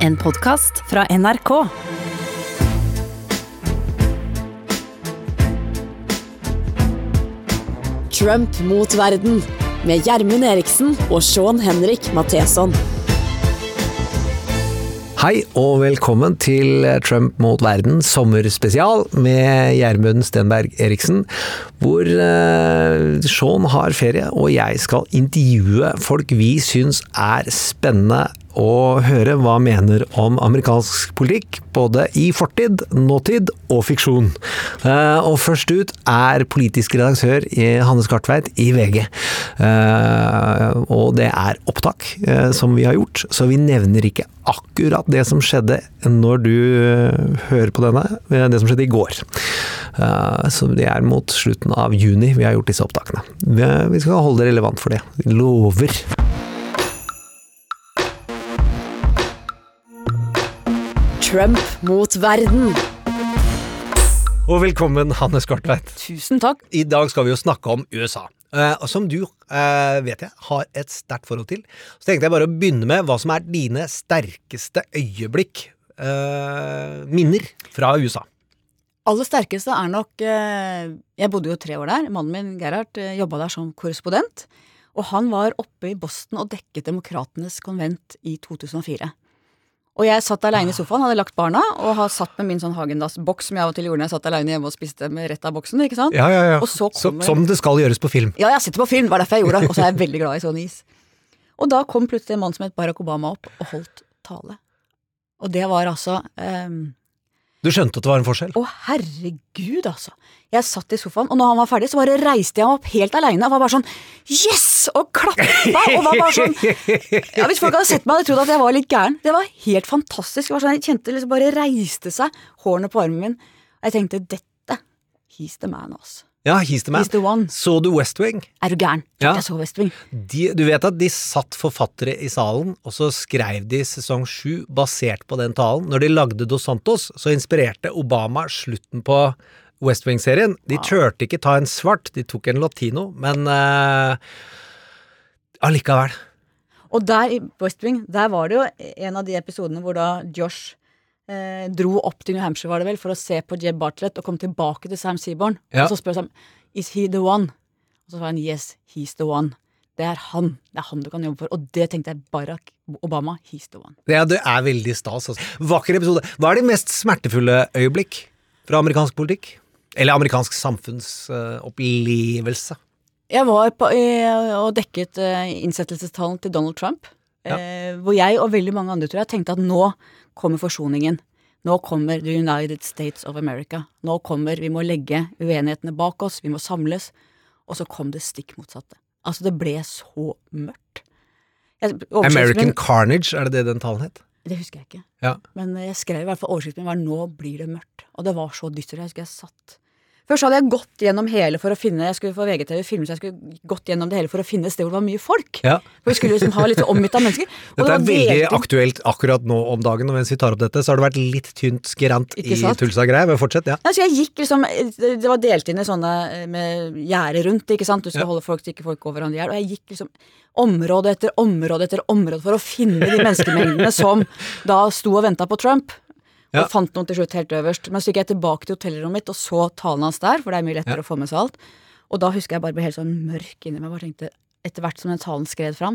En podkast fra NRK. Trump mot verden med Gjermund Eriksen og Sean Henrik Matheson. Hei og velkommen til Trump mot verden sommerspesial med Gjermund Stenberg Eriksen. Hvor eh, Sean har ferie og jeg skal intervjue folk vi syns er spennende og høre hva mener om amerikansk politikk, både i fortid, nåtid og fiksjon. Eh, og først ut er politisk redaktør i Hanne Skartveit i VG. Eh, og det er opptak eh, som vi har gjort, så vi nevner ikke akkurat det som skjedde når du hører på denne, det som skjedde i går. Så det er mot slutten av juni vi har gjort disse opptakene. Vi skal holde det relevant for det. Lover. Trump mot verden. Og velkommen, Hanne Skartveit. Tusen takk. I dag skal vi jo snakke om USA. Uh, som du uh, vet jeg har et sterkt forhold til. Så tenkte jeg bare å begynne med hva som er dine sterkeste øyeblikk, uh, minner, fra USA. Aller sterkeste er nok Jeg bodde jo tre år der. Mannen min Gerhard jobba der som korrespondent. Og han var oppe i Boston og dekket Demokratenes konvent i 2004. Og jeg satt aleine i sofaen, hadde lagt barna, og har satt med min sånn Hagendas-boks som jeg av og til gjorde når jeg satt aleine hjemme og spiste med rett av boksen. ikke sant? Ja, ja, ja. Kommer... Som, som det skal gjøres på film. Ja, jeg sitter på film, det var derfor jeg gjorde det. Og så er jeg veldig glad i sånn is. Og da kom plutselig en mann som het Barack Obama opp og holdt tale. Og det var altså um, du skjønte at det var en forskjell? Å, herregud, altså. Jeg satt i sofaen, og når han var ferdig, så bare reiste jeg meg opp helt aleine og var bare sånn Yes! Og klappa! Og var bare sånn ja, Hvis folk hadde sett meg, hadde de trodd at jeg var litt gæren. Det var helt fantastisk. Var sånn, jeg kjente liksom bare reiste seg, hårene på armen min. Og jeg tenkte dette He's the man, altså. Ja, He's the man. He's the one. Så du West Wing? Er du gæren? Ja. Jeg så West Wing. De, du vet at de satt forfattere i salen, og så skrev de sesong sju basert på den talen. Når de lagde Dos Santos, så inspirerte Obama slutten på West Wing-serien. De turte ikke ta en svart, de tok en latino, men uh, allikevel. Og der i West Wing, der var det jo en av de episodene hvor da Josh eh, dro opp til New Hampshire, var det vel, for å se på Jeb Bartlett og kom tilbake til Sam Seaborn. Ja. Og så spør han Is he the one? Og så sa han yes, he's the one. Det er han. Det er han du kan jobbe for. Og det tenkte jeg Barack Obama. He's the one. Ja, det er veldig stas. Altså. Vakker episode. Hva er de mest smertefulle øyeblikk fra amerikansk politikk? Eller amerikansk samfunnsopplevelse? Uh, jeg var på, uh, og dekket uh, innsettelsestalen til Donald Trump. Ja. Eh, hvor jeg og veldig mange andre tror jeg tenkte at nå kommer forsoningen. Nå kommer The United States of America. Nå kommer Vi må legge uenighetene bak oss, vi må samles. Og så kom det stikk motsatte. Altså, det ble så mørkt. Jeg, American Carnage, er det det den talen het? Det husker jeg ikke. Ja. Men jeg skrev i hvert fall overskriften min var 'Nå blir det mørkt'. Og det var så dystert. Jeg husker jeg satt Først hadde jeg gått gjennom hele for å finne Jeg skulle få VGTV filme, så jeg skulle gått gjennom det hele for å finne et sted hvor det var mye folk. Ja. For vi skulle liksom ha litt omgitt av mennesker. dette er veldig aktuelt akkurat nå om dagen, og mens vi tar opp dette, så har det vært litt tynt skrant i Tulsa-greier. Men fortsett, ja. ja. Så jeg gikk liksom Det var delt inn i sånne eh, med gjerde rundt, ikke sant. Du skal ja. holde folk så ikke folk går hverandre i hjel. Og jeg gikk liksom område etter område etter område for å finne de menneskemengdene som da sto og venta på Trump. Ja. Og fant noen til slutt helt øverst. Men så gikk jeg tilbake til hotellrommet mitt og så talen hans der, for det er mye lettere ja. å få med seg alt. Og da husker jeg bare ble helt sånn mørk inni meg. Bare tenkte, Etter hvert som den talen skred fram,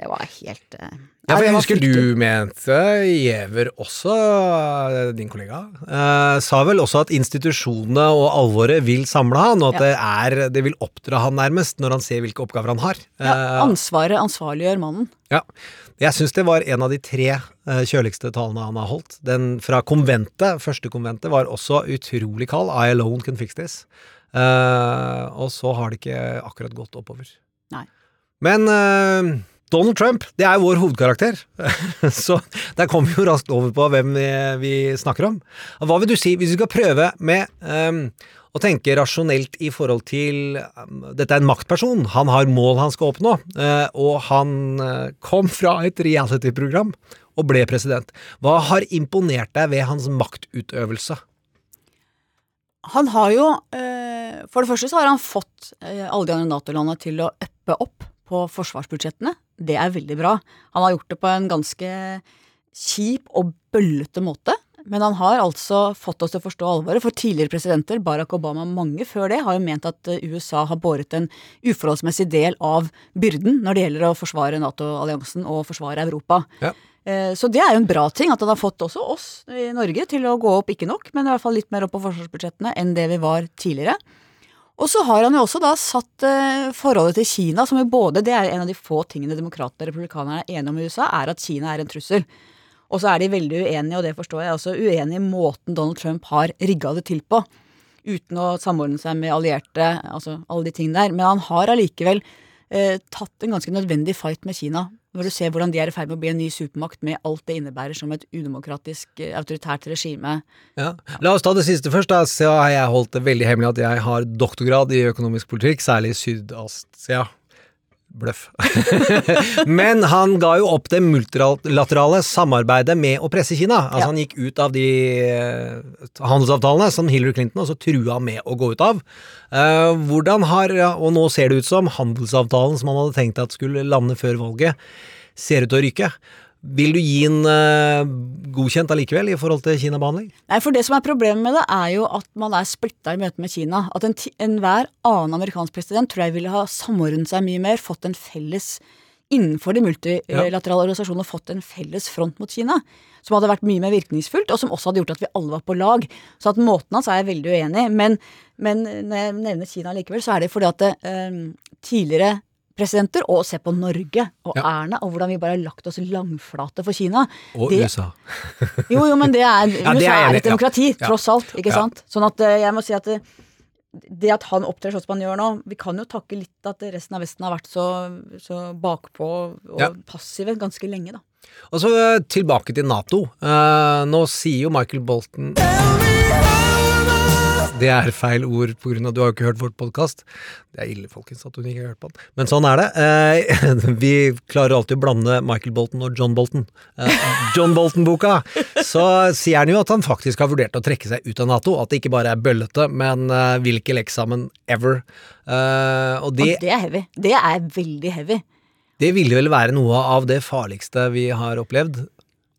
det var helt uh, Ja, for jeg husker du mente, Giæver også, eh, din kollega, uh, sa vel også at institusjonene og alvoret vil samle han, og at ja. det, er, det vil oppdra han nærmest når han ser hvilke oppgaver han har. Ja, eh, ansvaret ansvarliggjør mannen. Ja. Jeg syns det var en av de tre kjøligste talene han har holdt. Den fra konventet, første konventet, var også utrolig kald. I alone can fix this. Uh, og så har det ikke akkurat gått oppover. Nei. Men uh, Donald Trump, det er vår hovedkarakter. så der kommer vi jo raskt over på hvem vi, vi, snakker om. Hva vil du si, hvis vi skal prøve med um, å tenke rasjonelt i forhold til um, Dette er en maktperson, han har mål han skal oppnå, uh, og han uh, kom fra et reality-program og ble president. Hva har imponert deg ved hans maktutøvelse? Han har jo uh, For det første så har han fått alle de andre Nato-landene til å uppe opp på forsvarsbudsjettene. Det er veldig bra. Han har gjort det på en ganske kjip og bøllete måte. Men han har altså fått oss til å forstå alvoret, for tidligere presidenter, Barack Obama og mange før det, har jo ment at eh, USA har båret en uforholdsmessig del av byrden når det gjelder å forsvare Nato-alliansen og forsvare Europa. Ja. Eh, Så det er jo en bra ting, at han har fått også oss i Norge til å gå opp, ikke nok, men i hvert fall litt mer opp på forsvarsbudsjettene enn det vi var tidligere. Og så har han jo også da satt eh, forholdet til Kina, som jo både Det er en av de få tingene demokratene og republikanerne er enige om i USA, er at Kina er en trussel. Og så er de veldig uenige, og det forstår jeg også, uenige i måten Donald Trump har rigga det til på. Uten å samordne seg med allierte, altså alle de tingene der. Men han har allikevel eh, tatt en ganske nødvendig fight med Kina. Når du ser hvordan de er i ferd med å bli en ny supermakt med alt det innebærer som et udemokratisk, eh, autoritært regime. Ja. La oss ta det siste først. da, Så har jeg holdt det veldig hemmelig at jeg har doktorgrad i økonomisk politikk, særlig i Sydasia. Bløff. Men han ga jo opp det multilaterale samarbeidet med å presse Kina. Altså Ja. Han gikk ut av de eh, handelsavtalene som Hillary Clinton også trua med å gå ut av. Eh, hvordan har, og nå ser det ut som, handelsavtalen som han hadde tenkt at skulle lande før valget, ser ut til å ryke. Vil du gi en uh, godkjent allikevel i forhold til Kina-behandling? Nei, for det som er problemet med det, er jo at man er splitta i møte med Kina. At en enhver annen amerikansk president tror jeg ville ha samordnet seg mye mer, fått en felles innenfor de multilaterale organisasjonene fått en felles front mot Kina. Som hadde vært mye mer virkningsfullt, og som også hadde gjort at vi alle var på lag. Så at måten hans er jeg veldig uenig i. Men, men når jeg nevner Kina likevel, så er det fordi at det, eh, tidligere presidenter, og se på Norge og Ja. Erna, og hvordan vi bare har lagt oss langflate for Kina. Og Det- USA. Jo, jo, men det er, Ja, det er USA er, et demokrati, ja. tross alt. Ikke Ja. sant? Sånn at eh, jeg må si at det, det at han opptrer sånn som han gjør nå, vi kan jo takke litt at resten av Vesten har vært så, så bakpå og Ja. passive ganske lenge, da. Og så eh, tilbake til Nato. Uh, nå sier jo Michael Bolton Det er feil ord på grunn av du har jo ikke hørt vårt podkast. Det er ille, folkens, at hun ikke har hørt på den. Men sånn er det. Eh, vi klarer alltid å blande Michael Bolton og John Bolton. Eh, John Bolton-boka, så sier han jo at han faktisk har vurdert å trekke seg ut av Nato. At det ikke bare er bøllete, men eh, vil ikke leke sammen ever. Eh, og det, Og det er heavy. Det er veldig heavy. det ville vel være noe av det farligste vi har opplevd.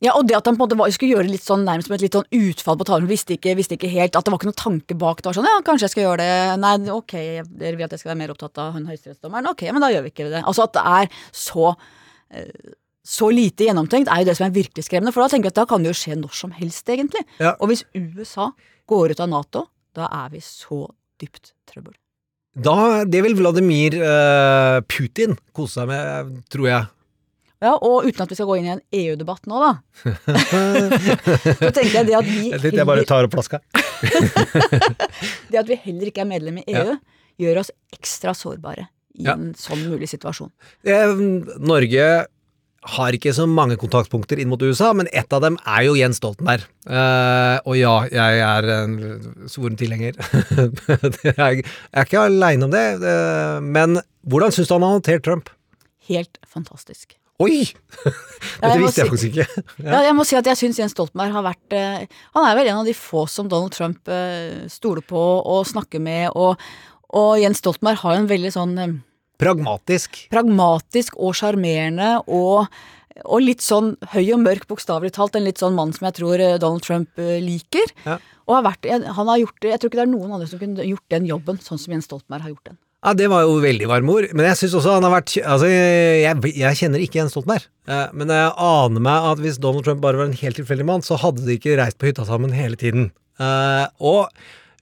Ja, og det at han på en måte var, skulle gjøre det litt sånn nærmest som et litt sånn utfall på talen, visste ikke, visste ikke helt at det var ikke noen tanke bak. Det var sånn ja, kanskje jeg skal gjøre det. Nei, ok, dere vil at jeg skal være mer opptatt av hun høyesterettsdommeren. Ok, men da gjør vi ikke det. Altså at det er så eh, så lite gjennomtenkt er jo det som er virkelig skremmende, for da tenker jeg at da kan det jo skje når som helst, egentlig. Ja. Og hvis USA går ut av Nato, da er vi så dypt trøbbel. Da, det vil Vladimir eh, Putin kose seg med, tror jeg. Ja, og uten at vi skal gå inn i en EU-debatt nå, da. så tenker jeg det at vi heller... jeg bare tar opp flaska. Det at vi heller ikke er medlem i EU, gjør oss ekstra sårbare i Ja. en sånn mulig situasjon. Eh, Norge har ikke så mange kontaktpunkter inn mot USA, men ett av dem er jo Jens Stoltenberg. Eh, og ja, jeg er en svoren tilhenger. jeg er er ikke aleine om det. eh, men hvordan syns du han har håndtert Trump? Helt fantastisk. Oi! Ja, Dette visste jeg faktisk ikke. Ja. jeg må si at jeg syns Jens Stoltenberg har vært eh, Han er vel en av de få som Donald Trump eh, stoler på og snakker med, og, og Jens Stoltenberg har en veldig sånn eh, Pragmatisk. pragmatisk og sjarmerende og, og litt sånn høy og mørk, bokstavelig talt. En litt sånn mann som jeg tror Donald Trump liker. Ja. Og har vært, han har gjort jeg tror ikke det er noen andre som kunne gjort den jobben sånn som Jens Stoltenberg har gjort den. Ja, Det var jo veldig varme ord. Men jeg syns også han har vært Altså, jeg, jeg kjenner ikke Jens Stoltenberg. Eh, Men jeg aner meg at hvis Donald Trump bare var en helt tilfeldig mann, så hadde de ikke reist på hytta sammen hele tiden. Eh, Og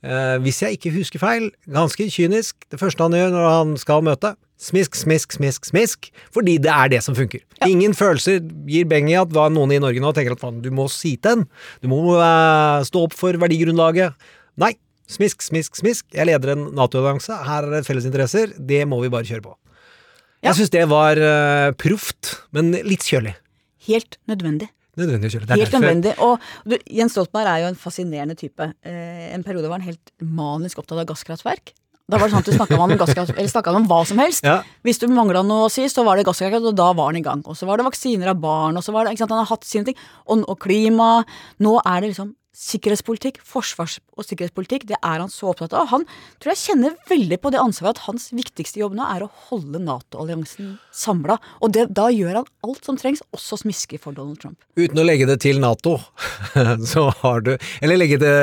eh, hvis jeg ikke husker feil, ganske kynisk, det første han gjør når han skal møte Smisk, smisk, smisk, smisk. Fordi det er det som funker. Ingen følelser gir beng i at hva noen i Norge nå tenker at faen, du må si til en. Du må eh, stå opp for verdigrunnlaget. Nei. Smisk, smisk, smisk. Jeg leder en Nato-allianse. Her er det felles interesser. Det må vi bare kjøre på. Ja. Jeg syns det var uh, proft, men litt kjølig. Helt nødvendig. Nødvendig å kjøle. Det er Helt derfor- nødvendig. Og du, Jens Stoltenberg er jo en fascinerende type. Eh, en periode var han helt manisk opptatt av gasskraftverk. Da var det sånn at du snakka om, om hva som helst. Ja. Hvis du mangla noe å si, så var det gasskraftverk, og da var han i gang. Og så var det vaksiner av barn, og så var det ikke sant, Han har hatt sine ting. Og, og klima. Nå er det liksom sikkerhetspolitikk, forsvars- og sikkerhetspolitikk, det er han så opptatt av. Han tror jeg kjenner veldig på det ansvaret at hans viktigste jobb nå er å holde Nato-alliansen samla. Og det, da gjør han alt som trengs, også smiske for Donald Trump. Uten å legge det til Nato, så har du Eller legge det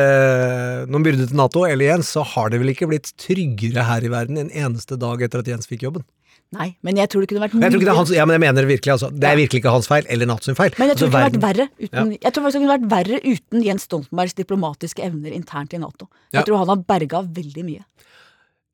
noen byrder til Nato, eller Jens, så har det vel ikke blitt tryggere her i verden en eneste dag etter at Jens fikk jobben? Nei, men jeg tror det kunne vært Jeg tror ikke det er hans, ja, men jeg mener virkelig, altså. Det er virkelig ikke hans feil, eller Nato sin feil. Men jeg tror Altså, det kunne vært verre uten, jeg tror faktisk det kunne vært verre uten Jens Stoltenbergs diplomatiske evner internt i Nato. Ja. Jeg tror han har berga veldig mye.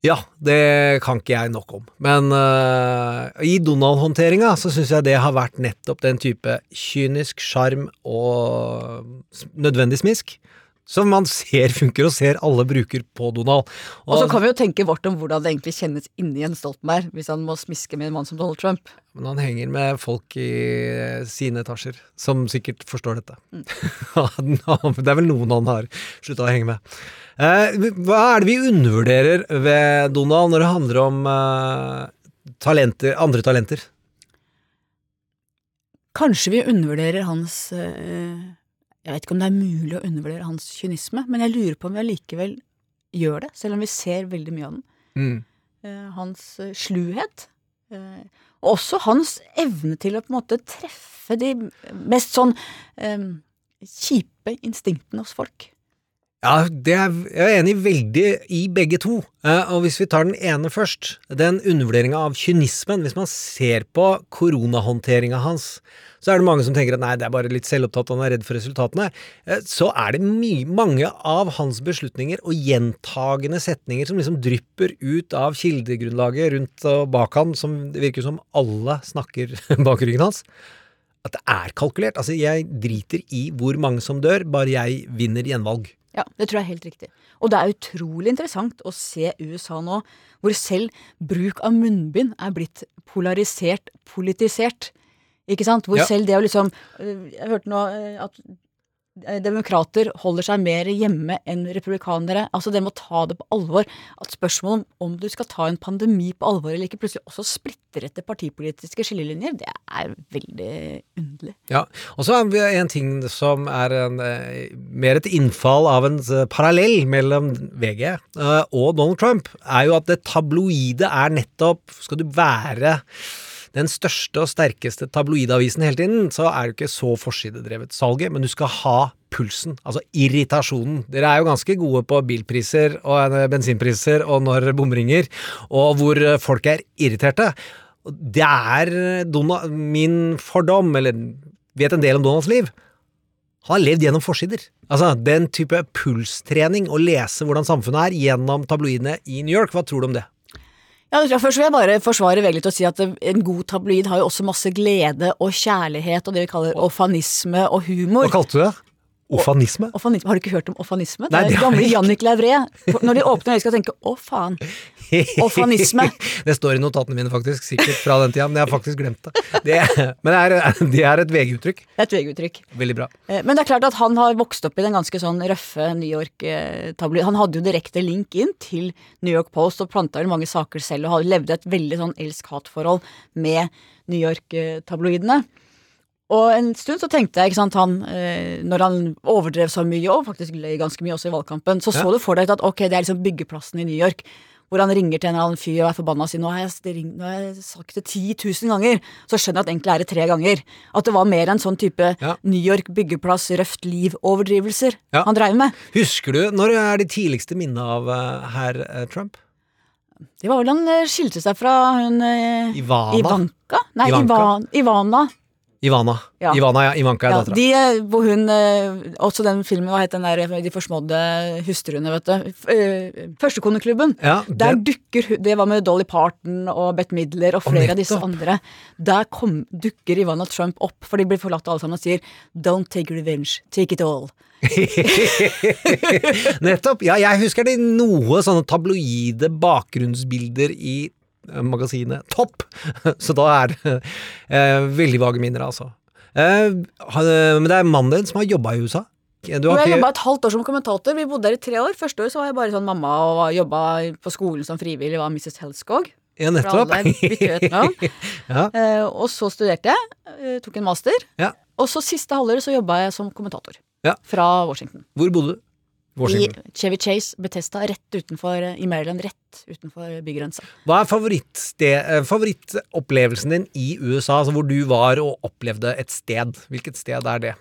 Ja, det kan ikke jeg nok om. Men uh, i Donald-håndteringa så syns jeg det har vært nettopp den type kynisk sjarm og nødvendig smisk som man ser funker, og ser alle bruker på Donald. Og så kan vi jo tenke vårt om hvordan det egentlig kjennes inni en Stoltenberg, hvis han må smiske med en mann som Donald Trump. Men han henger med folk i sine etasjer, som sikkert forstår dette. det er vel noen han har slutta å henge med. Eh, hva er det vi undervurderer ved Donald når det handler om eh, talenter, andre talenter? Kanskje vi undervurderer hans eh, Jeg vet ikke om det er mulig å undervurdere hans kynisme, men jeg lurer på om vi allikevel gjør det, selv om vi ser veldig mye av den. Mm. Eh, hans eh, sluhet. eh, og også hans evne til å på en måte treffe de mest sånn um, kjipe instinktene hos folk. Ja, er, jeg er enig veldig i begge to. Eh, og hvis vi tar den ene først, den undervurderinga av kynismen, hvis man ser på koronahåndteringa hans, så er det mange som tenker at nei, det er bare litt selvopptatt, han er redd for resultatene. Eh, så er det mange av hans beslutninger og gjentagende setninger som liksom drypper ut av kildegrunnlaget rundt og bak han, som det virker som alle snakker bak ryggen hans. At det er kalkulert. Altså, jeg driter i hvor mange som dør, bare jeg vinner gjenvalg. Ja, det tror jeg er helt riktig. Og det er utrolig interessant å se USA nå, hvor selv bruk av munnbind er blitt polarisert, politisert. Ikke sant? Hvor Ja. selv det å liksom øh, Jeg hørte nå øh, at demokrater holder seg mer hjemme enn republikanere. Altså det med å ta det på alvor. At spørsmålet om om du skal ta en pandemi på alvor eller ikke, plutselig også splitter etter partipolitiske skillelinjer, det er veldig underlig. Ja, og så er det en ting som er en, eh, mer et innfall av en eh, parallell mellom VG eh, og Donald Trump, er jo at det tabloide er nettopp Skal du være den største og sterkeste tabloidavisen hele tiden, så er det ikke så forsidedrevet salget, men du skal ha pulsen, altså irritasjonen. Dere er jo ganske gode på bilpriser og eh, bensinpriser og når bomringer, og hvor eh, folk er irriterte. Det er Donald, min fordom, eller vet en del om Donalds liv. Han har levd gjennom forsider. Altså, den type pulstrening, å lese hvordan samfunnet er gjennom tabloidene i New York, hva tror du om det? Ja. Først vil jeg bare forsvare veldig til og si at en god tabloid har jo også masse glede og kjærlighet og det vi kaller ofanisme og humor. Hva kalte du det? Ofanisme? Ofanisme. Har du ikke hørt om ofanisme? Nei, det er gamle. Jannik Lavré. Når de åpner øynene, skal tenke 'å, faen'. Ofanisme. Det står i notatene mine, faktisk. Sikkert fra den tida, men jeg har faktisk glemt det. det men det er, det er et VG-uttrykk. Det er et VG-uttrykk. Veldig bra. Eh, Men det er klart at han har vokst opp i den ganske sånn røffe New York-tabloid. Han hadde jo direkte link inn til New York Post og planta vel mange saker selv og levde et veldig sånn elsk-hat-forhold med New York-tabloidene. Og en stund så tenkte jeg, ikke sant, han, eh, når han overdrev så mye, og faktisk løy ganske mye også i valgkampen, så så Ja. du for deg at ok, det er liksom byggeplassen i New York. Hvor han ringer til en eller annen fyr og er forbanna og sier nå har jeg, nå har jeg sagt det 10 000 ganger. Så skjønner jeg at egentlig er det tre ganger. At det var mer en sånn type Ja. New York byggeplass, røft liv-overdrivelser Ja. han dreiv med. Husker du, når er de tidligste minnene av uh, herr uh, Trump? Det var vel han eh, skilte seg fra hun Ivana? Ivanka? Nei, Ivanka? Ivan, Ivana. Ivana. Ja. Ivana, ja. Ivanka er Ja, dattera. de, eh, hvor hun eh, Også den filmen, hva het den der De forsmådde hustruene, vet du. Eh, Førstekoneklubben. Ja, Der dukker hun Det var med Dolly Parton og Bette Midler og flere av disse andre. Der kom, dukker Ivana Trump opp, for de blir forlatt alle sammen og sier Don't take revenge, take it all. Nettopp. Ja, jeg husker det noe sånne tabloide bakgrunnsbilder i eh, magasinet Topp. Så da er det eh, veldig vage minner, altså. Eh, men det er mannen din som har jobba i USA? Du har jeg jobba et halvt år som kommentator. Vi bodde der i tre år. Første år så var jeg bare sånn mamma og jobba på skolen som frivillig, var Mrs. Helskog. Ja, nettopp. ja. Eh, og så studerte jeg, eh, tok en master. Ja. Og så siste halvåret så jobba jeg som kommentator. Ja. fra Washington. Hvor bodde du? Washington. I Chevy Chase, Betesta, rett utenfor i Maryland, rett utenfor bygrensa. Hva er eh, favorittopplevelsen din i USA, altså hvor du var og opplevde et sted? Hvilket sted er det?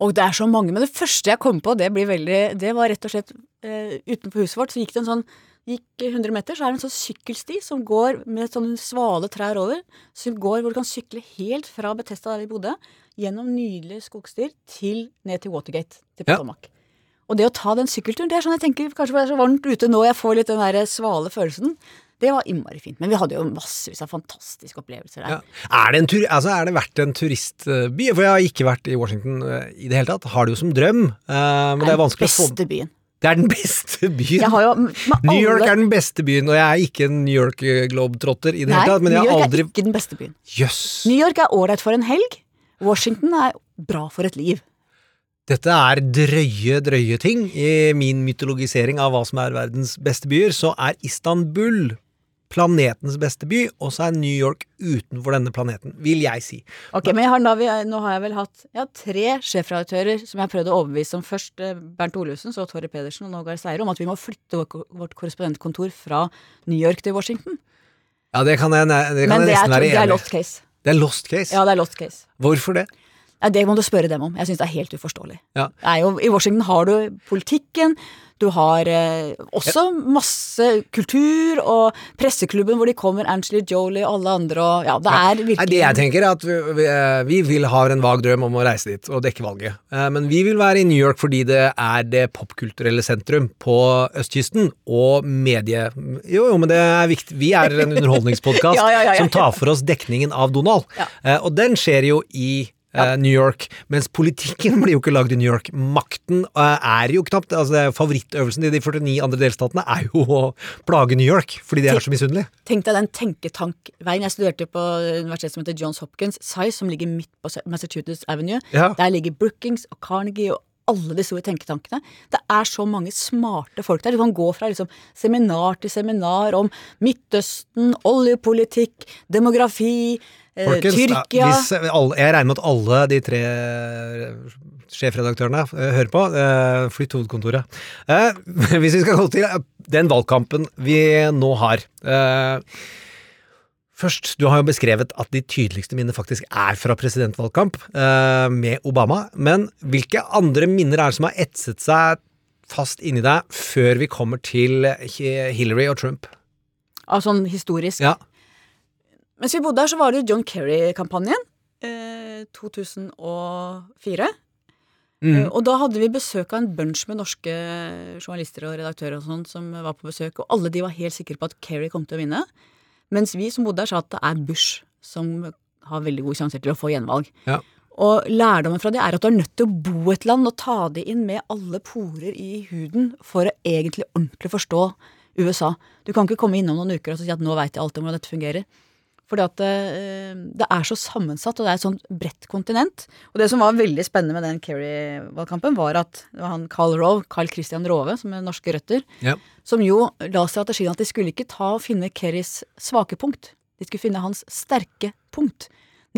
Og det er så mange, men det første jeg kom på, det blir veldig Det var rett og slett uh, utenfor huset vårt, så gikk det en sånn Gikk 100 meter, så er det en sånn sykkelsti som går med sånne svale trær over. Som går hvor du kan sykle helt fra Betesta der vi bodde, gjennom nydelige skogstier til ned til Watergate, til Ja. Og det å ta den sykkelturen, det er sånn jeg tenker kanskje det er så varmt ute nå, jeg får litt den der svale følelsen. Det var innmari fint. Men vi hadde jo massevis av fantastiske opplevelser der. Ja. Er, det en tur, altså er det verdt en turistby? For jeg har ikke vært i Washington eh, i det hele tatt. Har det jo som drøm, eh, men det er vanskelig å få beste byen. Det er den beste byen. Jo New York er den beste byen, og jeg er ikke en New York eh, globetrotter i det Nei, hele tatt, men New York aldri er ikke den beste byen. Jøss! New York er ålreit for en helg. Washington er bra for et liv. Dette er drøye, drøye ting. I min mytologisering av hva som er verdens beste byer, så er Istanbul planetens beste by, og så er New York utenfor denne planeten, vil jeg si. Ok, men jeg har, da, vi, nå har jeg vel hatt jeg har tre sjefredaktører som jeg har prøvd å overbevise om først eh, Bernt Olufsen, så Torre Pedersen og nå Gahr Seire, om at vi må flytte vårt korrespondentkontor fra New York til Washington. Ja, det kan jeg, det kan Men jeg det er, i. Men det er lost case. Det er lost case. Ja, det er lost case. Hvorfor det? Nei, det må du spørre dem om. Jeg syns det er helt uforståelig. Ja. Jo, I Washington har du politikken, du har eh, også masse kultur, og presseklubben hvor de kommer, Angela Jolie og alle andre, og ja, det er virkelig Nei, det jeg tenker er at vi, vi, vi vil ha en vag drøm om å reise dit og dekke valget. Eh, Men vi vil være i New York fordi det er det popkulturelle sentrum på østkysten, og medie... Jo, jo, men det er viktig. Vi er en underholdningspodkast Ja, ja, ja, ja. som tar for oss dekningen av Donald, Ja. Eh, og den skjer jo i eh, New York, mens politikken blir jo ikke lagd i New York. Makten eh, er jo knapt altså Favorittøvelsen i de 49 andre delstatene er jo å plage New York, fordi de er så misunnelige. Tenk deg den tenketankveien. Jeg studerte på universitetet som heter Johns Hopkins, SIZE, som ligger midt på Massachusetts Avenue. Ja. Der ligger Brookings og Carnegie og alle de store tenketankene. Det er så mange smarte folk der. Du kan gå fra liksom seminar til seminar om Midtøsten, oljepolitikk, demografi, Folkens, Tyrkia hvis alle, jeg regner med at alle de tre eh, sjefredaktørene eh, hører på. eh, Flytt hovedkontoret. Eh, Hvis vi skal gå til eh, den valgkampen vi nå har eh, Først, du har jo beskrevet at de tydeligste minnene faktisk er fra presidentvalgkamp eh, med Obama. Men hvilke andre minner er det som har etset seg fast inni deg før vi kommer til Hillary og Trump? av sånn historisk. Ja. Mens vi bodde her, så var det jo John Kerry-kampanjen. Eh, 2004. Mm. Eh, Og da hadde vi besøk av en bunch med norske journalister og redaktører og sånn som var på besøk, og alle de var helt sikre på at Kerry kom til å vinne. Mens vi som bodde her, sa at det er Bush som har veldig gode sjanser til å få gjenvalg. Ja. Og lærdommen fra det er at du er nødt til å bo et land og ta det inn med alle porer i huden for å egentlig ordentlig forstå USA. Du kan ikke komme innom noen uker og si at nå veit jeg alt om hvordan dette fungerer. Fordi at det, det er så sammensatt, og det er et sånt bredt kontinent. Og det som var veldig spennende med den Kerry-valgkampen, var at det var han Carl Rove, Carl Christian Rove, som er norske røtter, Ja. som jo la strategien at de skulle ikke ta og finne Kerrys svake punkt. De skulle finne hans sterke punkt,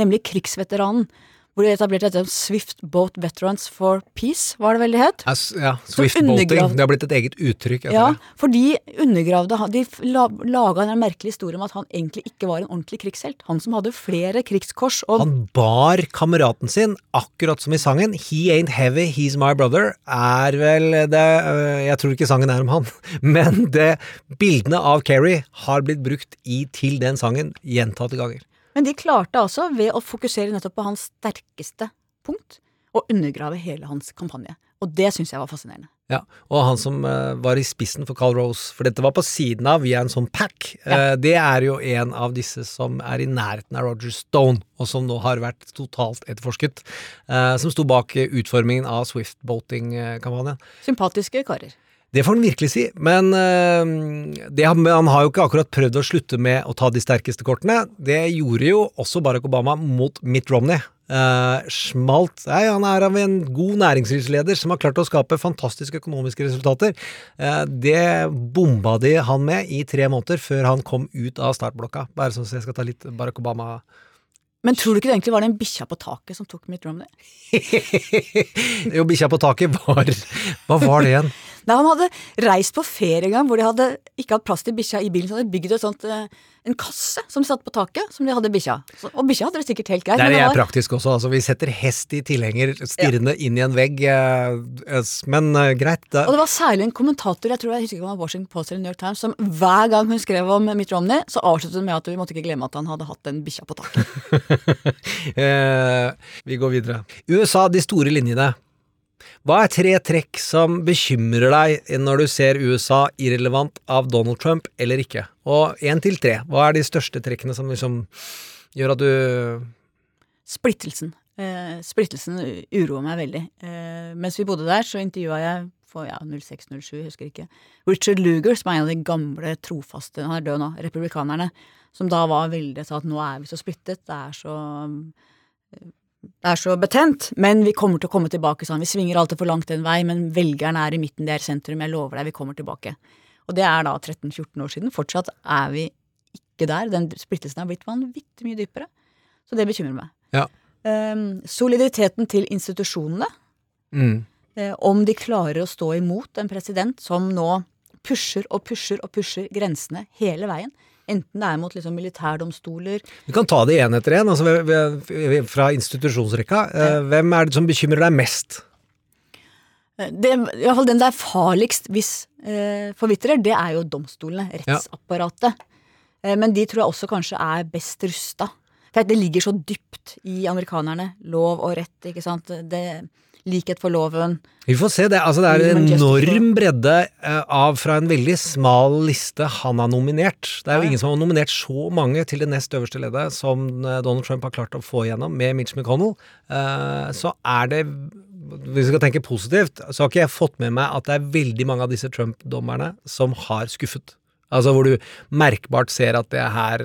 nemlig krigsveteranen. Hvor de etablerte dette Swift Boat Veterans for Peace, var det veldig het? Ja, ja, Swift-boating. Det har blitt et eget uttrykk. Ja, det. for de undergravde De laga en merkelig historie om at han egentlig ikke var en ordentlig krigshelt. Han som hadde flere krigskors og Han bar kameraten sin, akkurat som i sangen. He ain't heavy, he's my brother. Er vel det øh, Jeg tror ikke sangen er om han, men det, bildene av Kerry har blitt brukt i, til den sangen gjentatte ganger. Men de klarte altså, ved å fokusere nettopp på hans sterkeste punkt, å undergrave hele hans kampanje. Og det syns jeg var fascinerende. Ja, Og han som uh, var i spissen for Carl Rose, for dette var på siden av via en sånn pack, Ja. uh, det er jo en av disse som er i nærheten av Roger Stone, og som nå har vært totalt etterforsket, uh, som sto bak utformingen av Swift-boating-kampanjen. Sympatiske karer. Det får han virkelig si, men øh, det, han- har jo ikke akkurat prøvd å slutte med å ta de sterkeste kortene. Det gjorde jo også Barack Obama mot Mitt Romney. Uh, smalt Nei, Han er av en god næringslivsleder som har klart å skape fantastiske økonomiske resultater. Uh, det bomba de han med i tre måneder før han kom ut av startblokka. Bare sånn så jeg skal ta litt Barack Obama Men tror du ikke det egentlig var den bikkja på taket som tok Mitt Romney? jo, bikkja på taket var Hva var det igjen? Nei, Han hadde reist på ferie en gang hvor de hadde ikke hatt plass til bikkja i bilen. Så hadde de bygd et sånt, eh, en kasse som de satte på taket, som de hadde bikkja. Og bikkja hadde det sikkert helt greit. Der men er det jeg praktisk også. Altså, vi setter hest i tilhenger stirrende inn i en vegg. eh, Men uh, greit. Da. Og det var særlig en kommentator, jeg tror jeg husker ikke om det var Washington Post eller New York Times, som hver gang hun skrev om Mitt Romney, så avsluttet hun med at vi måtte ikke glemme at han hadde hatt den bikkja på taket. Eh, vi går videre. USA, de store linjene. Hva er tre trekk som bekymrer deg når du ser USA irrelevant av Donald Trump eller ikke? Og én til tre. Hva er de største trekkene som liksom gjør at du Splittelsen. Eh, splittelsen uroer meg veldig. Eh, mens vi bodde der, så intervjua jeg for ja, 06-07, jeg husker ikke, Richard Luger, som er en av de gamle trofaste, han er død nå, republikanerne, som da var veldig sa at nå er vi så splittet, det er så det er så betent, men vi kommer til å komme tilbake sånn. Vi svinger alltid for langt en vei, men velgerne er i midten, det er sentrum. Jeg lover deg, vi kommer tilbake. Og det er da 13-14 år siden. Fortsatt er vi ikke der. Den splittelsen har blitt vanvittig mye dypere. Så det bekymrer meg. Ja. Um, soliditeten til institusjonene. mm. eh, om de klarer å stå imot en president som nå pusher og pusher og pusher grensene hele veien. Enten det er mot liksom militærdomstoler Vi kan ta det én etter én. Altså, fra institusjonsrekka. Eh, Hvem er det som bekymrer deg mest? Eh, det, i hvert fall Den det er farligst hvis eh, forvitrer, det er jo domstolene, rettsapparatet. Eh, men de tror jeg også kanskje er best rusta. For det ligger så dypt i amerikanerne. Lov og rett, ikke sant. Det, likhet for loven. Vi får se det. Altså, det er en enorm bredde eh, av fra en veldig smal liste han har nominert. Det er jo ingen som har nominert så mange til det nest øverste leddet som eh, Donald Trump har klart å få igjennom med Mitch McConnell. Eh, Så er det Hvis vi skal tenke positivt, så har ikke jeg fått med meg at det er veldig mange av disse Trump-dommerne som har skuffet. Altså hvor du merkbart ser at det her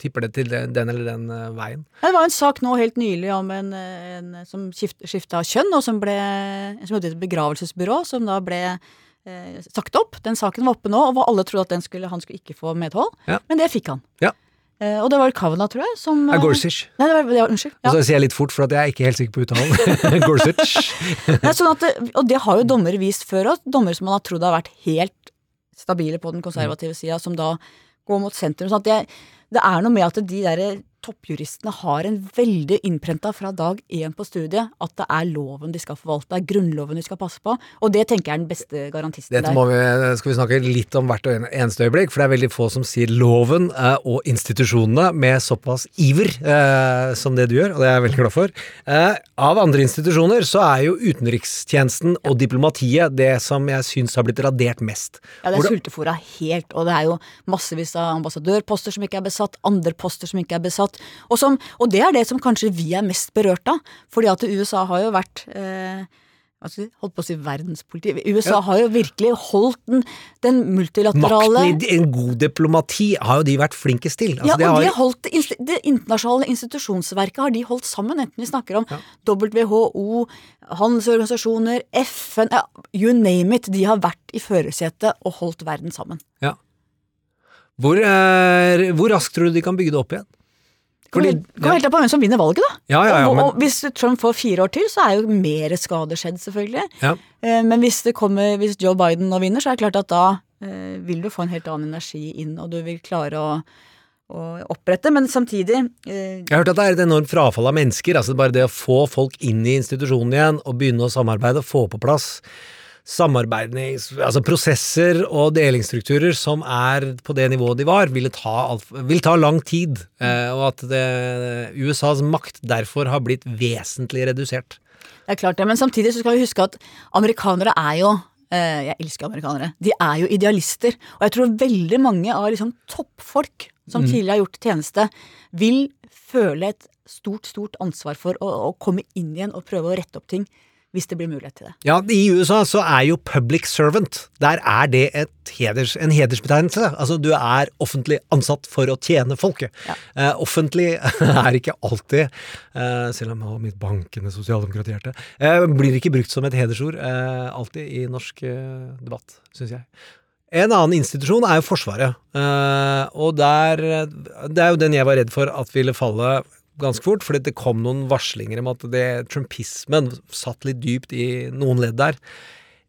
tipper det til den eller den eh, veien. Det var en sak nå helt nylig om en, en som skift, skifta kjønn, og som ble som jobbet i et begravelsesbyrå, som da ble eh, sagt opp. Den saken var oppe nå, og alle trodde at den skulle, han skulle ikke få medhold. Ja. Men det fikk han. Ja. Eh, og det var Kavna, tror jeg, som Er eh, Gorsuch. Nei, det var, det var, unnskyld. Ja. Og så sier jeg litt fort, for at jeg er ikke helt sikker på uttalen. Gorsuch. Nei, sånn at, og det har jo dommere vist før òg. Dommere som man har trodd har vært helt stabile på den konservative sida, som da går mot sentrum. Sånn at det, det er noe med at de der toppjuristene har en veldig innprenta fra dag én på studiet at det er loven de skal forvalte, det er grunnloven de skal passe på. Og det tenker jeg er den beste garantisten Dette der. Dette skal vi snakke litt om hvert eneste øyeblikk, for det er veldig få som sier loven eh, og institusjonene med såpass iver eh, som det du gjør, og det er jeg veldig glad for. Eh, av andre institusjoner så er jo utenrikstjenesten og diplomatiet det som jeg syns har blitt radert mest. Ja, det er sultefòra helt, og det er jo massevis av ambassadørposter som ikke er besatt, andre poster som ikke er besatt, og, som, og det er det som kanskje vi er mest berørt av, fordi at USA har jo vært eh, si, holdt på å si verdenspoliti. USA har jo virkelig holdt den, den multilaterale Makten i en god diplomati har jo de vært flinkest til. Altså, ja, og og har, de har holdt det, internasjonale institusjonsverket har de holdt sammen, enten vi snakker om WHO, handelsorganisasjoner, FN, ja, you name it. De har vært i førersetet og holdt verden sammen. ja. hvor, er, hvor raskt tror du de kan bygge det opp igjen? Fordi- kommer helt an på hvem som vinner valget, da. Ja, ja, ja, og, men- og hvis Trump får fire år til, så er jo mer skade skjedd, selvfølgelig. Ja. Eh, Men hvis, det kommer, hvis Joe Biden nå vinner, så er det klart at da eh, vil du få en helt annen energi inn, og du vil klare å, å opprette. Men samtidig eh, Jeg har hørt at det er et enormt frafall av mennesker. altså Bare det å få folk inn i institusjonen igjen og begynne å samarbeide, få på plass. Altså prosesser og delingsstrukturer som er på det nivået de var, vil ta, vil ta lang tid. Eh, og at det, USAs makt derfor har blitt vesentlig redusert. Det er klart det, men samtidig så skal vi huske at amerikanere er jo eh, Jeg elsker amerikanere. De er jo idealister. Og jeg tror veldig mange av liksom toppfolk som tidligere har gjort tjeneste, vil føle et stort, stort ansvar for å, å komme inn igjen og prøve å rette opp ting. Hvis det blir mulighet til det. Ja, I USA så er jo public servant Der er det et heders, en hedersbetegnelse. Altså du er offentlig ansatt for å tjene folket. Ja. Eh, offentlig er ikke alltid, eh, selv om har mitt bankende sosialdemokratihjerte, eh, blir ikke brukt som et hedersord eh, alltid i norsk debatt, syns jeg. En annen institusjon er jo Forsvaret. Eh, og der Det er jo den jeg var redd for at ville falle ganske fort, fordi det kom noen varslinger om at det, trumpismen satt litt dypt i noen ledd der.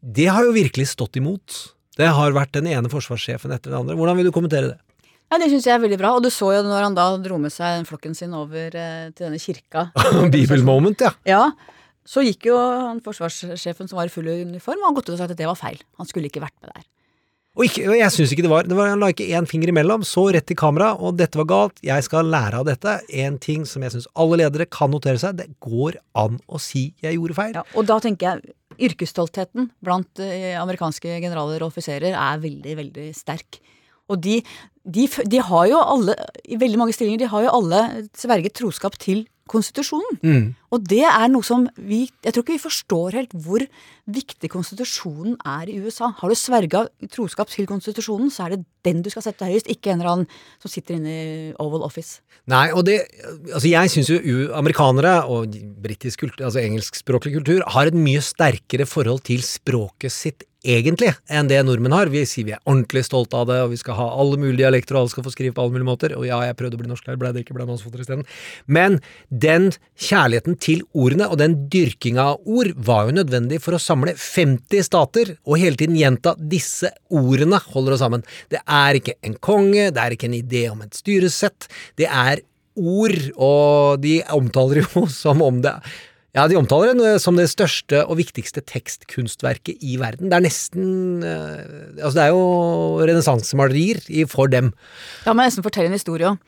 Det har jo virkelig stått imot. Det har vært den ene forsvarssjefen etter den andre. Hvordan vil du kommentere det? Ja, Det syns jeg er veldig bra. Og du så jo når han da dro med seg flokken sin over eh, til denne kirka. Bibelmoment, ja. Ja, så gikk jo han forsvarssjefen som var i full uniform, og han gått ut og sa at det var feil. Han skulle ikke vært med der. Og, ikke, jeg syns ikke det var, det var Han la ikke én finger imellom, så rett til kamera, og dette var galt, jeg skal lære av dette. En ting som jeg syns alle ledere kan notere seg, det går an å si jeg gjorde feil. Ja, og da tenker jeg yrkesstoltheten blant eh, amerikanske generaler og offiserer er veldig, veldig sterk. Og de, de, de har jo alle, i veldig mange stillinger, de har jo alle sverget troskap til konstitusjonen. Mm. Og det er noe som vi Jeg tror ikke vi forstår helt hvor viktig konstitusjonen er i USA. Har du sverga troskap til konstitusjonen, så er det den du skal sette høyest, ikke en eller annen som sitter inne i Oval Office. Nei, og det Altså, jeg syns jo amerikanere og britisk kultur, altså engelskspråklig kultur, har et mye sterkere forhold til språket sitt egentlig enn det nordmenn har. Vi sier vi er ordentlig stolte av det, og vi skal ha alle mulige dialekter, og alle skal få skrive på alle mulige måter. Og ja, jeg prøvde å bli norsklærer, ble det ikke, ble mannsfoter isteden. Men den kjærligheten til ordene, og den dyrkinga av ord, var jo nødvendig for å samle 50 stater, og hele tiden gjenta disse ordene holder oss sammen. Det er ikke en konge, det er ikke en idé om et styresett, det er ord, og de omtaler jo som om det ja, De omtaler det som det største og viktigste tekstkunstverket i verden. Det er nesten eh, Altså, det er jo renessansemalerier for dem. Ja, men nesten fortelle en historie òg.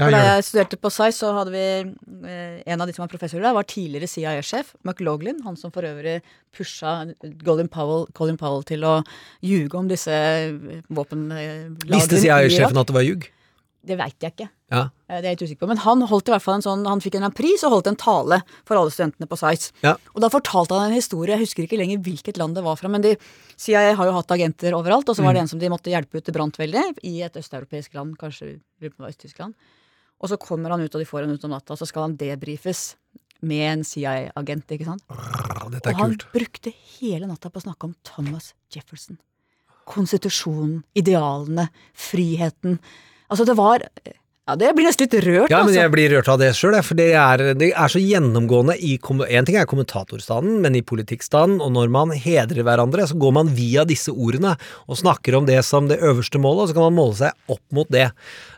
Ja, da jeg studerte på SAI, så hadde vi eh, En av de som var professorer der, var tidligere CIA-sjef, McLaughlin. Han som for øvrig pusha Colin Powell, Colin Powell til å ljuge om disse våpenlagrene. Visste CIA-sjefen at det var ljug? Det veit jeg ikke. Ja. Eh, Det er jeg litt usikker på. Men han holdt i hvert fall en sånn, han fikk en pris og holdt en tale for alle studentene på SAIS. Ja. Og da fortalte han en historie, jeg husker ikke lenger hvilket land det var fra, men de, CIA har jo hatt agenter overalt, og så var det en som de måtte hjelpe ut, det brant veldig, i et østeuropeisk land, kanskje Øst-Tyskland. Og så kommer han ut, og de får han ut om natta, og så skal han debrifes med en CIA-agent, ikke sant. Dette er Og han kult. brukte hele natta på å snakke om Thomas Jefferson. Konstitusjonen, idealene, friheten. Altså, det var Ja, det blir nesten litt rørt, Ja, men altså. jeg blir rørt av det sjøl, for det er, det er så gjennomgående i En ting er kommentatorstanden, men i politikkstanden, og når man hedrer hverandre, så går man via disse ordene og snakker om det som det øverste målet, og så kan man måle seg opp mot det.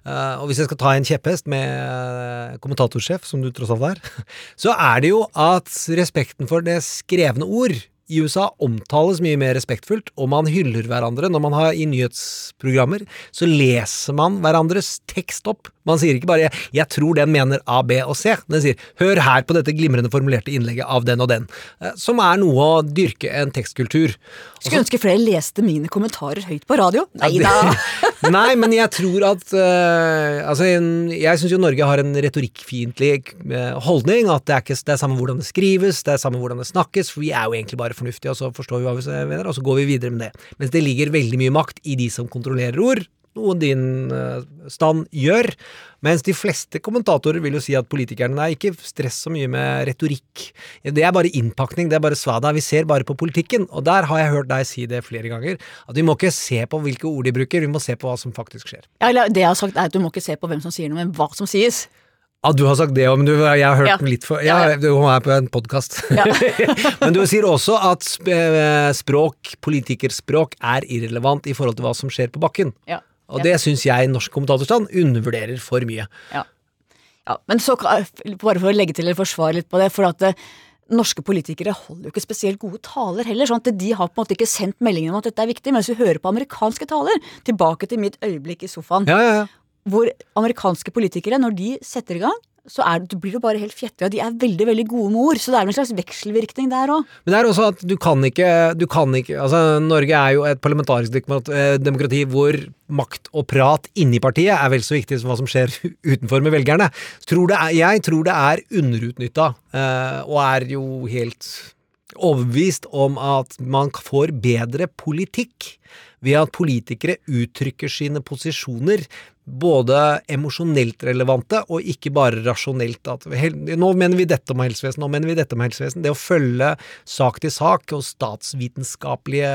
Eh, og hvis jeg skal ta en kjepphest med eh, kommentatorsjef, som du tross alt er, så er det jo at respekten for det skrevne ord i USA omtales mye mer respektfullt, og man hyller hverandre når man har i nyhetsprogrammer. Så leser man hverandres tekst opp. Man sier ikke bare 'jeg tror den mener A, B og C'. Den sier 'hør her på dette glimrende formulerte innlegget av den og den'. eh, Som er noe å dyrke en tekstkultur. Skulle ønske flere leste mine kommentarer høyt på radio. Nei da! Nei, men jeg tror at uh, Altså, jeg syns jo Norge har en retorikkfiendtlig eh, holdning. At det er, ikke, det er samme hvordan det skrives, det er samme hvordan det snakkes. For vi er jo egentlig bare fornuftige, og så forstår vi hva vi mener, og så går vi videre med det. Mens det ligger veldig mye makt i de som kontrollerer ord. Noe din eh, stand gjør. Mens de fleste kommentatorer vil jo si at politikerne Nei, ikke stress så mye med retorikk. Det er bare innpakning, det er bare svada. Vi ser bare på politikken. Og der har jeg hørt deg si det flere ganger. At vi må ikke se på hvilke ord de bruker, vi må se på hva som faktisk skjer. Ja, eller det jeg har sagt er at du må ikke se på hvem som sier noe, men hva som sies. Ja, du har sagt det òg, men du, jeg har hørt Ja. litt for Ja, Ja, du er på en podkast. Ja. men du sier også at eh, språk, politikerspråk, er irrelevant i forhold til hva som skjer på bakken. Ja. Og det syns jeg norsk kommentatorstand undervurderer for mye. Ja. ja. Men så, bare for å legge til eller forsvare litt på det, for at det, norske politikere holder jo ikke spesielt gode taler heller. sånn at De har på en måte ikke sendt meldingen om at dette er viktig, mens vi hører på amerikanske taler. Tilbake til mitt øyeblikk i sofaen. Ja, ja, ja. Hvor amerikanske politikere, når de setter i gang, så er, du blir jo bare helt fjettig, og de er veldig veldig gode med ord. Så det er en slags vekselvirkning der òg. Men det er også at du kan ikke, du kan ikke altså Norge er jo et parlamentarisk eh, demokrati hvor makt og prat inni partiet er vel så viktig som hva som skjer utenfor med velgerne. Tror er, jeg tror det er underutnytta, eh, og er jo helt overbevist om at man får bedre politikk ved at politikere uttrykker sine posisjoner både emosjonelt relevante og ikke bare rasjonelt. At nå mener vi dette om helsevesen, nå mener vi dette om helsevesen. Det å følge sak til sak og statsvitenskapelige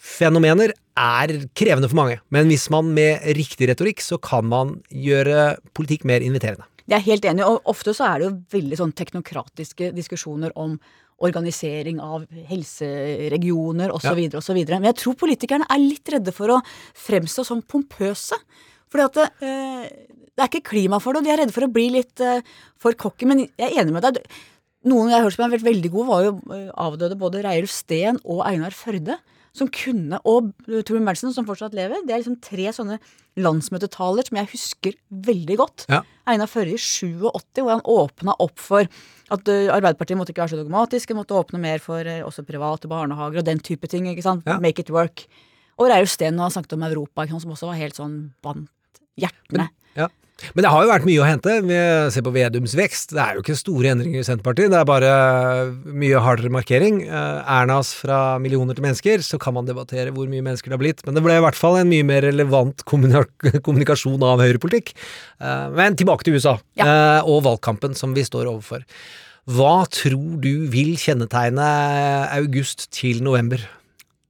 fenomener er krevende for mange. Men hvis man med riktig retorikk, så kan man gjøre politikk mer inviterende. Jeg er helt enig, og ofte så er det jo veldig sånn teknokratiske diskusjoner om organisering av helseregioner osv. osv. Men jeg tror politikerne er litt redde for å fremstå som pompøse. Fordi at det, eh, det er ikke klima for det, og de er redde for å bli litt eh, for cocky. Men jeg er enig med deg. Noen jeg har hørt som har vært veldig gode, var jo eh, avdøde både Reiulf Steen og Einar Førde. Som kunne, og Torbjørn Berntsen, som fortsatt lever. Det er liksom tre sånne landsmøtetaler som jeg husker veldig godt. Ja. Einar Førre i 87, hvor han åpna opp for at uh, Arbeiderpartiet måtte ikke være så dogmatiske, måtte åpne mer for uh, også private barnehager og den type ting. ikke sant? Ja. Make it work. Og Reiulf Steen når han snakket om Europa, som også var helt sånn bandt hjertene. Ja. Men det har jo vært mye å hente. Vi ser på Vedums vekst. Det er jo ikke store endringer i Senterpartiet, det er bare mye hardere markering. Eh, Ernas fra millioner til mennesker, så kan man debattere hvor mye mennesker det har blitt. Men det ble i hvert fall en mye mer relevant kommunikasjon av høyrepolitikk. Eh, Men tilbake til USA Ja. eh, og valgkampen som vi står overfor. Hva tror du vil kjennetegne august til november?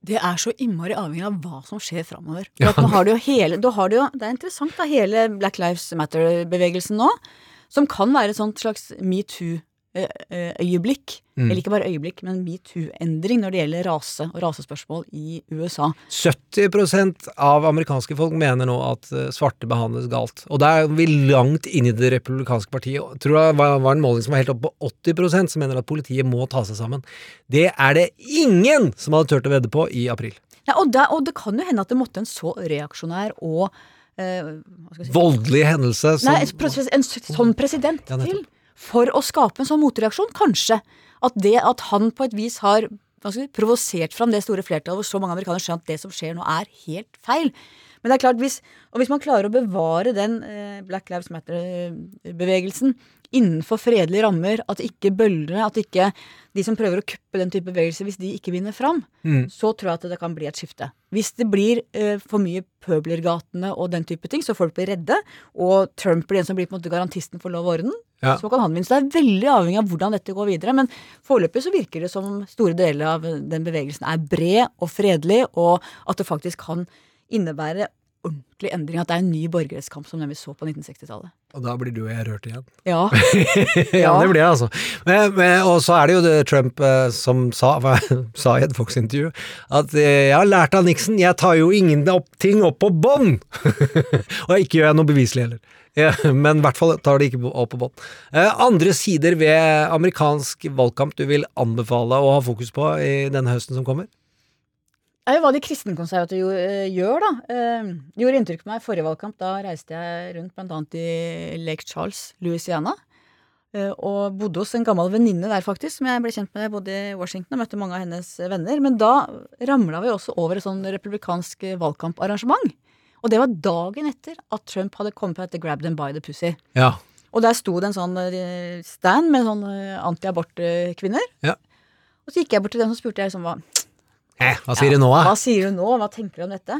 Det er så innmari avhengig av hva som skjer framover. For nå har du jo hele, da har du jo, det er interessant, da, hele Black Lives Matter-bevegelsen nå, som kan være et sånt slags metoo-øyeblikk. Mm. Eller ikke bare øyeblikk, men metoo-endring når det gjelder rase og rasespørsmål i USA. 70% av amerikanske folk mener nå at eh, svarte behandles galt. Og der er vi langt inn i det republikanske partiet. Tror det var en måling som var helt oppe på 80% som mener at politiet må ta seg sammen. Det er det ingen som hadde turt å vedde på i april. Ja, og, det, og det kan jo hende at det måtte en så reaksjonær og eh, si, Voldelig hendelse som Nei, en sånn president til. For å skape en sånn motreaksjon, kanskje. At det at han på et vis har si, provosert fram det store flertallet hvor så mange amerikanere skjønner at det som skjer nå, er helt feil. Men det er klart, hvis, og hvis man klarer å bevare den eh, Black Lives Matter-bevegelsen innenfor fredelige rammer, at ikke bøllene, at ikke de som prøver å kuppe den type bevegelser, hvis de ikke vinner fram, Mm. så tror jeg at det kan bli et skifte. Hvis det blir eh, for mye pøblergatene og den type ting, så folk blir redde, og Trump blir den som blir på en måte garantisten for lov og orden, Ja. så kan han vinne. Så det er veldig avhengig av hvordan dette går videre. Men foreløpig så virker det som store deler av den bevegelsen er bred og fredelig, og at det faktisk kan innebære ordentlig endring. At det er en ny borgerrettskamp som den vi så på 1960-tallet. Og da blir du og jeg rørt igjen. Ja. ja, det blir jeg, altså. Men, men, og så er det jo det Trump eh, som sa, sa i et Fox-intervju, at eh, jeg har lært av Nixon, jeg tar jo ingen opp, ting opp på bånd! og ikke gjør jeg noe beviselig heller. Men i hvert fall tar det ikke opp på bånd. Eh, andre sider ved amerikansk valgkamp du vil anbefale å ha fokus på i denne høsten som kommer? Det er jo hva de kristenkonservative eh, gjør, da. Eh, gjorde inntrykk på meg i forrige valgkamp. Da reiste jeg rundt annet i Lake Charles, Louisiana. Og bodde hos en gammel venninne der, faktisk, som jeg ble kjent med Bodde i Washington og møtte mange av hennes venner. Men da ramla vi også over et sånn republikansk valgkamparrangement. Og det var dagen etter at Trump hadde kommet på dette Grab them by the pussy. Ja. Og der sto det en sånn eh, stand med sånn antiabortkvinner. anti-abort-kvinner. Ja. Og så gikk jeg bort til dem og spurte jeg liksom hva Eh, hva sier du nå, hva sier du nå? Hva tenker du om dette?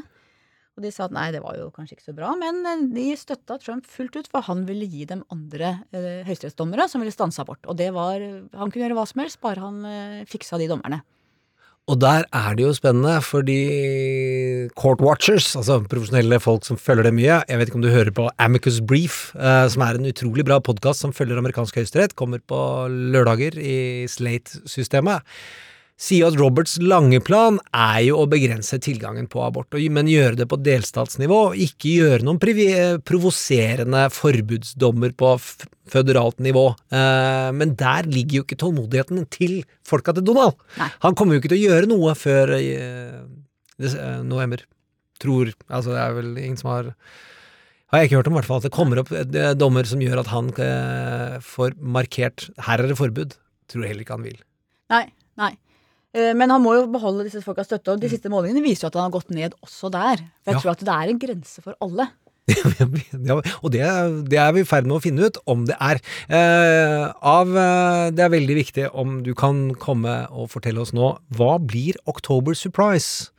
Og de sa at nei, det var jo kanskje ikke så bra, men eh, de støtta Trump fullt ut, for han ville gi dem andre eh, høyesterettsdommere som ville stanse abort. Og det var Han kunne gjøre hva som helst, bare han eh, fiksa de dommerne. Og der er det jo spennende, fordi court watchers, altså profesjonelle folk som følger det mye Jeg vet ikke om du hører på Amicus Brief, eh, som er en utrolig bra podkast som følger amerikansk høyesterett. Kommer på lørdager i Slate-systemet. Sier at Roberts lange plan er jo å begrense tilgangen på abort, men gjøre det på delstatsnivå, og ikke gjøre noen provoserende forbudsdommer på føderalt nivå. Eh, men der ligger jo ikke tålmodigheten til folka til Donald. Nei. Han kommer jo ikke til å gjøre noe før eh, eh, november. Tror Altså, det er vel ingen som har har jeg ikke hørt om, i hvert fall. At det kommer opp eh, dommer som gjør at han eh, får markert Her er det forbud. Tror jeg heller ikke han vil. Nei, nei. Eh, Men han må jo beholde disse folka støtte, og de siste målingene viser jo at han har gått ned også der. For jeg Ja. tror at det er en grense for alle. ja, og det, det er vi i ferd med å finne ut om det er. Eh, av, eh, det er veldig viktig om du kan komme og fortelle oss nå hva blir October Surprise?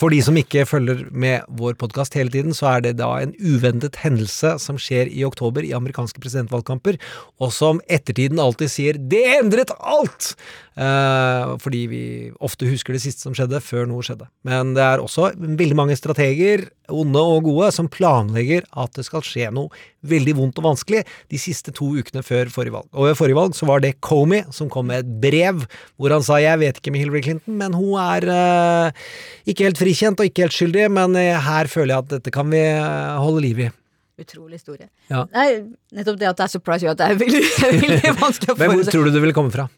For de som ikke følger med vår podkast hele tiden, så er det da en uventet hendelse som skjer i oktober i amerikanske presidentvalgkamper, og som ettertiden alltid sier 'det endret alt'! Eh, fordi vi ofte husker det siste som skjedde, før noe skjedde. Men det er også veldig mange strateger, onde og gode, som planlegger at det skal skje noe veldig vondt og vanskelig de siste to ukene før forrige valg. Og ved forrige valg så var det Comey som kom med et brev hvor han sa 'jeg vet ikke med Hillary Clinton, men hun er eh, ikke helt frikjent og ikke helt skyldig, men eh, her føler jeg at dette kan vi eh, holde liv i'. Utrolig historie. Ja. Nei, nettopp det at det er surprise gjør at det er veldig, veldig vanskelig å Men hvor tror du det ville komme fra?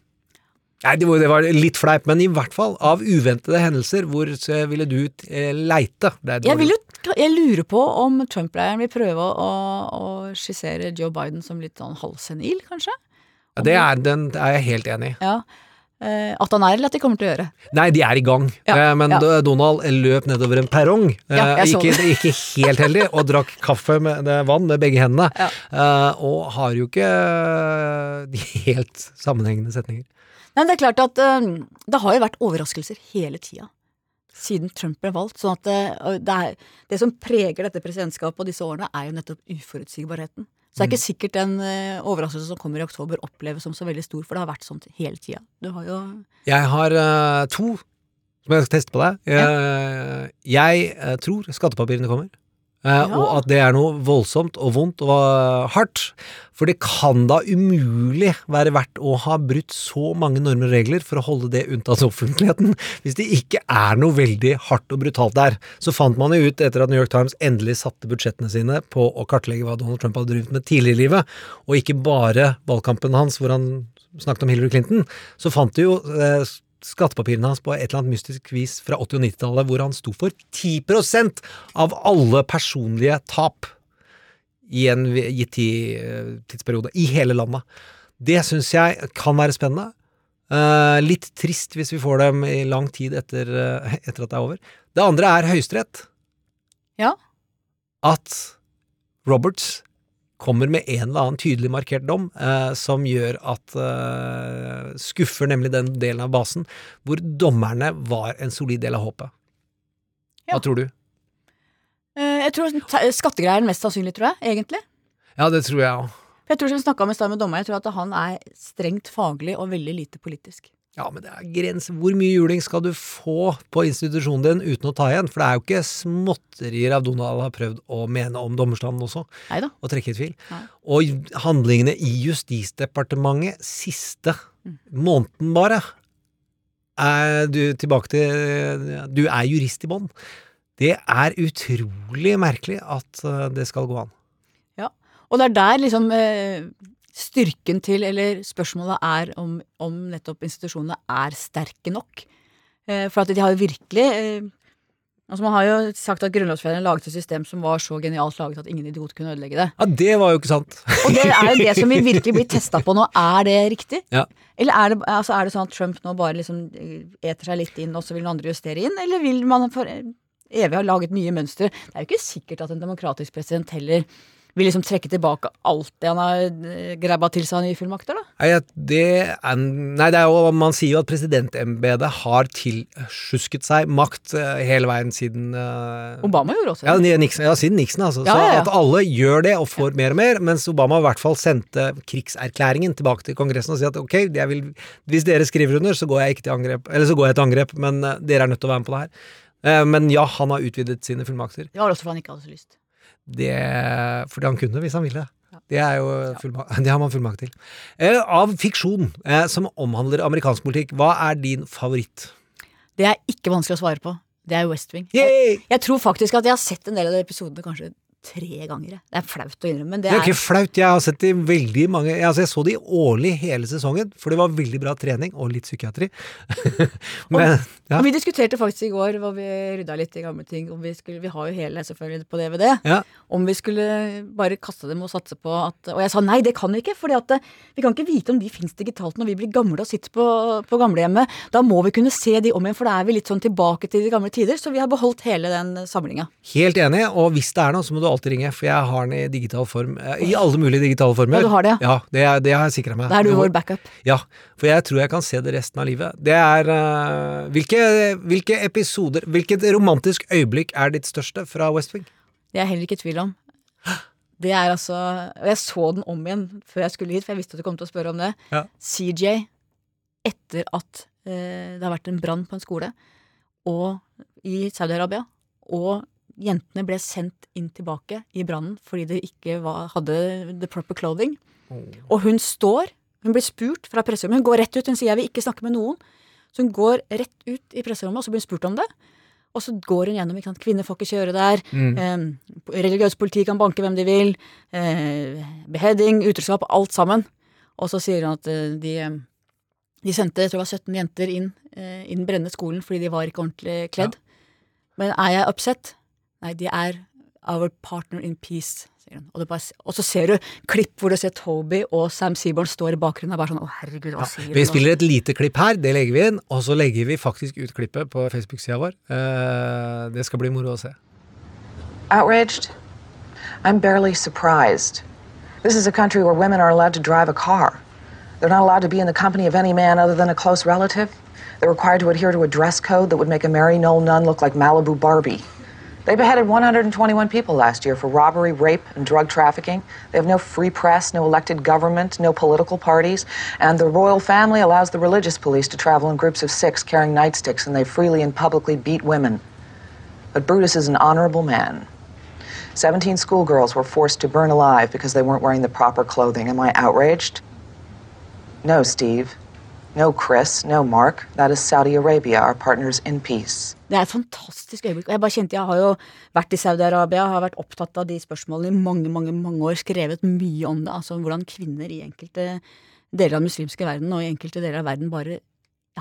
Nei, det var, det var litt fleip, men i hvert fall av uventede hendelser, hvor eh, ville du eh, leite? Jeg, vil jo, jeg lurer på om Trump-leiren vil prøve å, å skissere Joe Biden som litt sånn halvsenil, kanskje? ja, det er, den er jeg helt enig i. Ja. Eh, at han er, eller at de kommer til å gjøre. Nei, de er i gang, Ja, Eh, men ja. Donald løp nedover en perrong. eh, Ja, jeg så ikke, ikke helt heldig, og drakk kaffe med vann med begge hendene. Ja. Eh, og har jo ikke eh, de helt sammenhengende setninger. Nei, det er klart at eh, det har jo vært overraskelser hele tida. Siden Trump ble valgt. sånn at det, det, er, det som preger dette presidentskapet og disse årene, er jo nettopp uforutsigbarheten. Så det er ikke sikkert den eh, overraskelsen som kommer i oktober oppleves som så veldig stor, for det har vært sånn hele tida. Du har jo Jeg har uh, to som jeg skal teste på deg. Eh, jeg uh, tror skattepapirene kommer. Eh, Ja. Og at det er noe voldsomt og vondt og eh, hardt. For det kan da umulig være verdt å ha brutt så mange normer og regler for å holde det unntatt offentligheten, hvis det ikke er noe veldig hardt og brutalt der. Så fant man jo ut, etter at New York Times endelig satte budsjettene sine på å kartlegge hva Donald Trump hadde drevet med tidligere i livet, og ikke bare valgkampen hans hvor han snakket om Hillary Clinton, så fant de jo eh, skattepapirene hans på et eller annet mystisk vis fra 80- og 90-tallet, hvor han sto for 10% av alle personlige tap i en gitt eh, tidsperiode, i hele landet. Det syns jeg kan være spennende. Eh, litt trist hvis vi får dem i lang tid etter, eh, etter at det er over. Det andre er Høyesterett. Ja. At Roberts kommer med en eller annen tydelig markert dom eh, som gjør at eh, Skuffer nemlig den delen av basen hvor dommerne var en solid del av håpet. Hva Ja. tror du? Eh, Jeg tror te- skattegreier er den mest sannsynlig, tror jeg, egentlig. Ja, det tror jeg òg. Jeg tror som vi snakket om i stad med dommeren, jeg tror at han er strengt faglig og veldig lite politisk. Ja, men det er grenser. Hvor mye juling skal du få på institusjonen din uten å ta igjen? For det er jo ikke småtterier av Donald har prøvd å mene om dommerstanden også, Neida. og trekke i tvil. Nei. Og handlingene i Justisdepartementet siste måneden bare er du tilbake til Du er jurist i bånn. Det er utrolig merkelig at eh, det skal gå an. Ja, Og det er der liksom eh, styrken til, eller spørsmålet er om, om nettopp institusjonene er sterke nok. Eh, for at de har jo virkelig eh, Altså Man har jo sagt at grunnlovsfedrene laget et system som var så genialt laget at ingen idiot kunne ødelegge det. Ja, det var jo ikke sant. Og det er jo det som vi virkelig blir testa på nå. Er det riktig? Ja. Eller er det, altså er det sånn at Trump nå bare liksom eh, eter seg litt inn, og så vil noen andre justere inn? Eller vil man for evig ha laget nye mønstre? Det er jo ikke sikkert at en demokratisk president heller vil liksom trekke tilbake alt det han har eh, grabba til seg av nye fullmakter, da. Nei, det er, nei, det er jo, man sier jo at presidentembetet har tilsjusket seg makt eh, hele veien siden uh, Obama gjorde også ja, det. Nixon, ja, siden Nixon, altså. Ja, ja, ja. Så at alle gjør det og får mer og mer, mens Obama i hvert fall sendte krigserklæringen tilbake til Kongressen og sier at ok, vil, hvis dere skriver under, så går jeg ikke til angrep, eller så går jeg til angrep, men dere er nødt til å være med på det her. Men ja, han har utvidet sine fullmakter. Det var også fordi han ikke hadde så lyst. Det, fordi han kunne, hvis han ville. Det, er jo det har man fullmakt til. Eh, av fiksjon eh, som omhandler amerikansk politikk, hva er din favoritt? Det er ikke vanskelig å svare på. Det er West Wing. Jeg, jeg tror faktisk at jeg har sett en del av de episodene kanskje tre ganger. Det er flaut å innrømme, men det Det er ikke flaut. Jeg har sett de veldig mange Altså Jeg så de årlig hele sesongen, for det var veldig bra trening og litt psykiatri. Men ja. Og vi diskuterte faktisk i går, hvor vi rydda litt i gamle ting, om vi skulle Vi har jo hele selvfølgelig på DVD. Ja. Om vi skulle bare kaste dem og satse på at Og jeg sa nei, det kan vi ikke, for vi kan ikke vite om de fins digitalt når vi blir gamle og sitter på, på gamlehjemmet. Da må vi kunne se de om igjen, for da er vi litt sånn tilbake til de gamle tider. Så vi har beholdt hele den samlinga. Helt enig, og hvis det er noe, så må du alltid ringe, for jeg har den i digital form. eh, I alle mulige digitale former. Ja, du har det, ja? det, er- det har jeg sikra meg. Da er du vår backup. Ja, for jeg tror jeg kan se det resten av livet. Det er uh, hvilke, hvilke episoder Hvilket romantisk øyeblikk er ditt største fra West Wing? Det er jeg heller ikke i tvil om. Det er altså Og jeg så den om igjen før jeg skulle hit, for jeg visste at du kom til å spørre om det. Ja. CJ, etter at eh, det har vært en brann på en skole og i Saudi-Arabia, og jentene ble sendt inn tilbake i brannen fordi de ikke var, hadde the proper clothing. Og hun står, hun blir spurt fra presserommet, hun går rett ut, hun sier jeg vil ikke snakke med noen. Så hun går rett ut i presserommet, og så blir hun spurt om det. Og så går hun gjennom ikke sant? kvinner får ikke kjøre der, eh, religiøs politi kan banke hvem de vil, eh, beheading, utroskap, alt sammen. Og så sier hun at eh, de, eh, de sendte jeg tror det var 17 jenter inn eh, i den brennende skolen fordi de var ikke ordentlig kledd. Men er jeg upset? Nei, de er our partner in peace, sier hun. Og, det bare, og så ser du klipp hvor du ser Toby og Sam Seaborn står i bakgrunnen og bare sånn Å, herregud, hva sier Vi spiller et lite klipp her, det legger vi inn. Og så legger vi faktisk ut klippet på Facebook-sida vår. Uh, det skal bli moro å se. Outraged? I'm barely surprised. This is a country where women are allowed to drive a car. They're not allowed to be in the company of any man other than a close relative. They're required to adhere to a dress code that would make a Mary Knoll nun look like Malibu Barbie. They beheaded 121 people last year for robbery, rape, and drug trafficking. They have no free press, no elected government, no political parties, and the royal family allows the religious police to travel in groups of six carrying nightsticks, and they freely and publicly beat women. But Brutus is an honorable man. 17 schoolgirls were forced to burn alive because they weren't wearing the proper clothing. Am I outraged? No, Steve. No, Chris. No, Mark. That is Saudi Arabia, our partners in peace. Det er et fantastisk øyeblikk. Jeg bare kjente, jeg har jo vært i Saudi-Arabia, har vært opptatt av de spørsmålene i mange mange, mange år, skrevet mye om det. Altså hvordan kvinner i enkelte deler av den muslimske verden og i enkelte deler av verden bare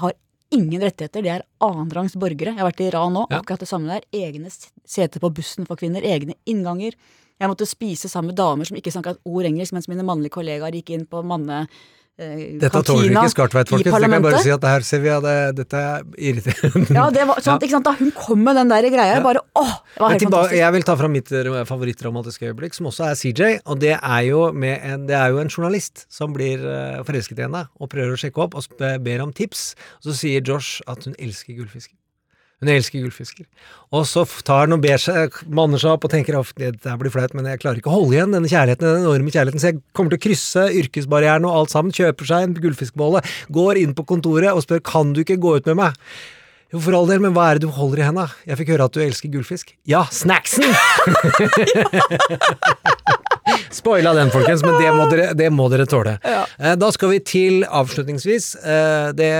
har ingen rettigheter. De er annenrangs borgere. Jeg har vært i Iran nå, Ja. akkurat det samme der. Egne seter på bussen for kvinner, egne innganger. Jeg måtte spise sammen med damer som ikke snakka et ord engelsk, mens mine mannlige kollegaer gikk inn på manne... Eh, Dette tåler ikke Skartveit, folkens. Det kan bare si at her ser vi at det, dette er irriterende. Ja, det var sånn, ikke sant, Da hun kom med den der greia, jeg bare åh! Det var helt fantastisk. jeg vil ta fram mitt eh, favorittromantiske øyeblikk, som også er CJ. Og det er jo, med en, det er jo en journalist som blir eh, forelsket i henne og prøver å sjekke opp og ber om tips. Og så sier Josh at hun elsker gullfisker. Hun elsker gullfisker. Og så tar han og ber seg, manner seg opp og tenker at det blir flaut, men jeg klarer ikke å holde igjen denne kjærligheten, den enorme kjærligheten, så jeg kommer til å krysse yrkesbarrieren og alt sammen, kjøper seg en gullfiskbolle, går inn på kontoret og spør kan du ikke gå ut med meg. Jo, for all del, men hva er det du holder i henda? Jeg fikk høre at du elsker gullfisk. Ja, snacksen! Spoila den, folkens, men det må dere, det må dere tåle. Ja. Da skal vi til, avslutningsvis, eh, det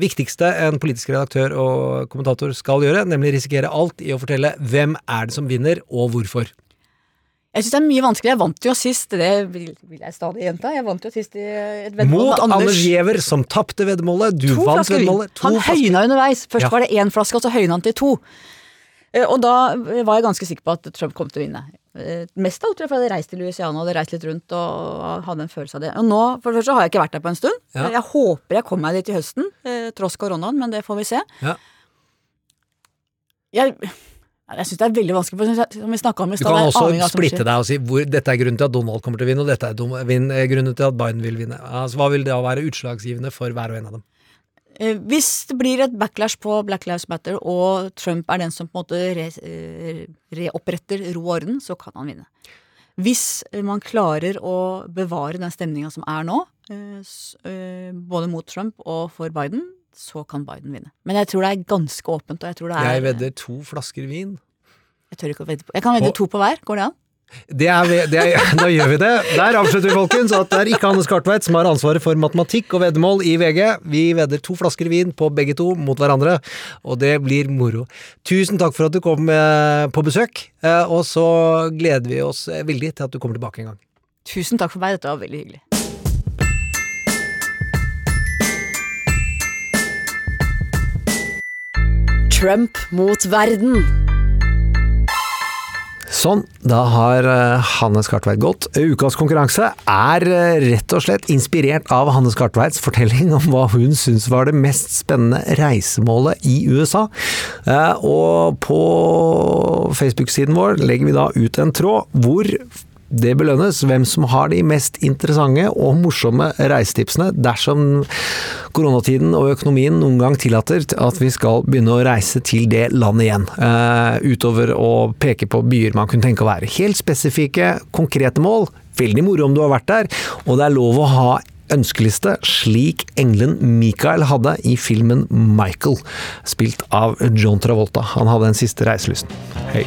viktigste en politisk redaktør og kommentator skal gjøre, nemlig risikere alt i å fortelle hvem er det som vinner, og hvorfor. Jeg syns det er mye vanskelig. Jeg vant jo sist, det vil, jeg stadig gjenta, jeg vant jo sist i et veddemål Mot Anders Giæver, som tapte veddemålet. Du To vant flasker veddemålet. To Han flasker. høyna underveis. Først Ja. var det én flaske, og så høyna han til to. Eh, Og da var jeg ganske sikker på at Trump kom til å vinne. Eh, Mest av alt tror jeg fordi jeg hadde reist til Louisiana og hadde reist litt rundt og hadde en følelse av det. Og nå, for det første, har jeg ikke vært der på en stund. Ja. Jeg håper jeg kommer meg dit i høsten, eh, tross koronaen, men det får vi se. Ja. Jeg, jeg syns det er veldig vanskelig, som vi om i Du stad kan også splitte deg og si hvor dette er grunnen til at Donald kommer til å vinne, og dette er grunnen til at Biden vil vinne. Altså, hva vil da være utslagsgivende for hver og en av dem? Eh, Hvis det blir et backlash på Black Lives Matter, og Trump er den som på en måte re, eh, reoppretter ro og orden, så kan han vinne. Hvis man klarer å bevare den stemninga som er nå, eh, både mot Trump og for Biden, så kan Biden vinne. Men jeg tror det er ganske åpent, og jeg tror det er Jeg vedder to flasker vin. Jeg tør ikke å vedde på Jeg kan vedde På- to på hver, går det an? Det er, vi- det er, nå gjør vi det. Der avslutter vi, folkens, at det er ikke Hannes Skartveit som har ansvaret for matematikk og veddemål i VG. Vi vedder to flasker vin på begge to mot hverandre, og det blir moro. Tusen takk for at du kom eh, på besøk, eh, og så gleder vi oss eh, veldig til at du kommer tilbake en gang. Tusen takk for meg, dette var veldig hyggelig. Trump mot verden. Sånn, da har Hannes Hanne Skartveit gått. Ukas konkurranse er eh, rett og slett inspirert av Hanne Skartveits fortelling om hva hun syns var det mest spennende reisemålet i USA. Eh, Og på Facebook-siden vår legger vi da ut en tråd hvor det belønnes hvem som har de mest interessante og morsomme reisetipsene dersom koronatiden og økonomien noen gang tillater at vi skal begynne å reise til det landet igjen. Uh, utover å peke på byer man kunne tenke å være. Helt spesifikke, konkrete mål. Veldig moro om du har vært der, og det er lov å ha ønskeliste, slik engelen Michael hadde i filmen Michael, spilt av John Travolta. Han hadde den siste reiselysten. Hei.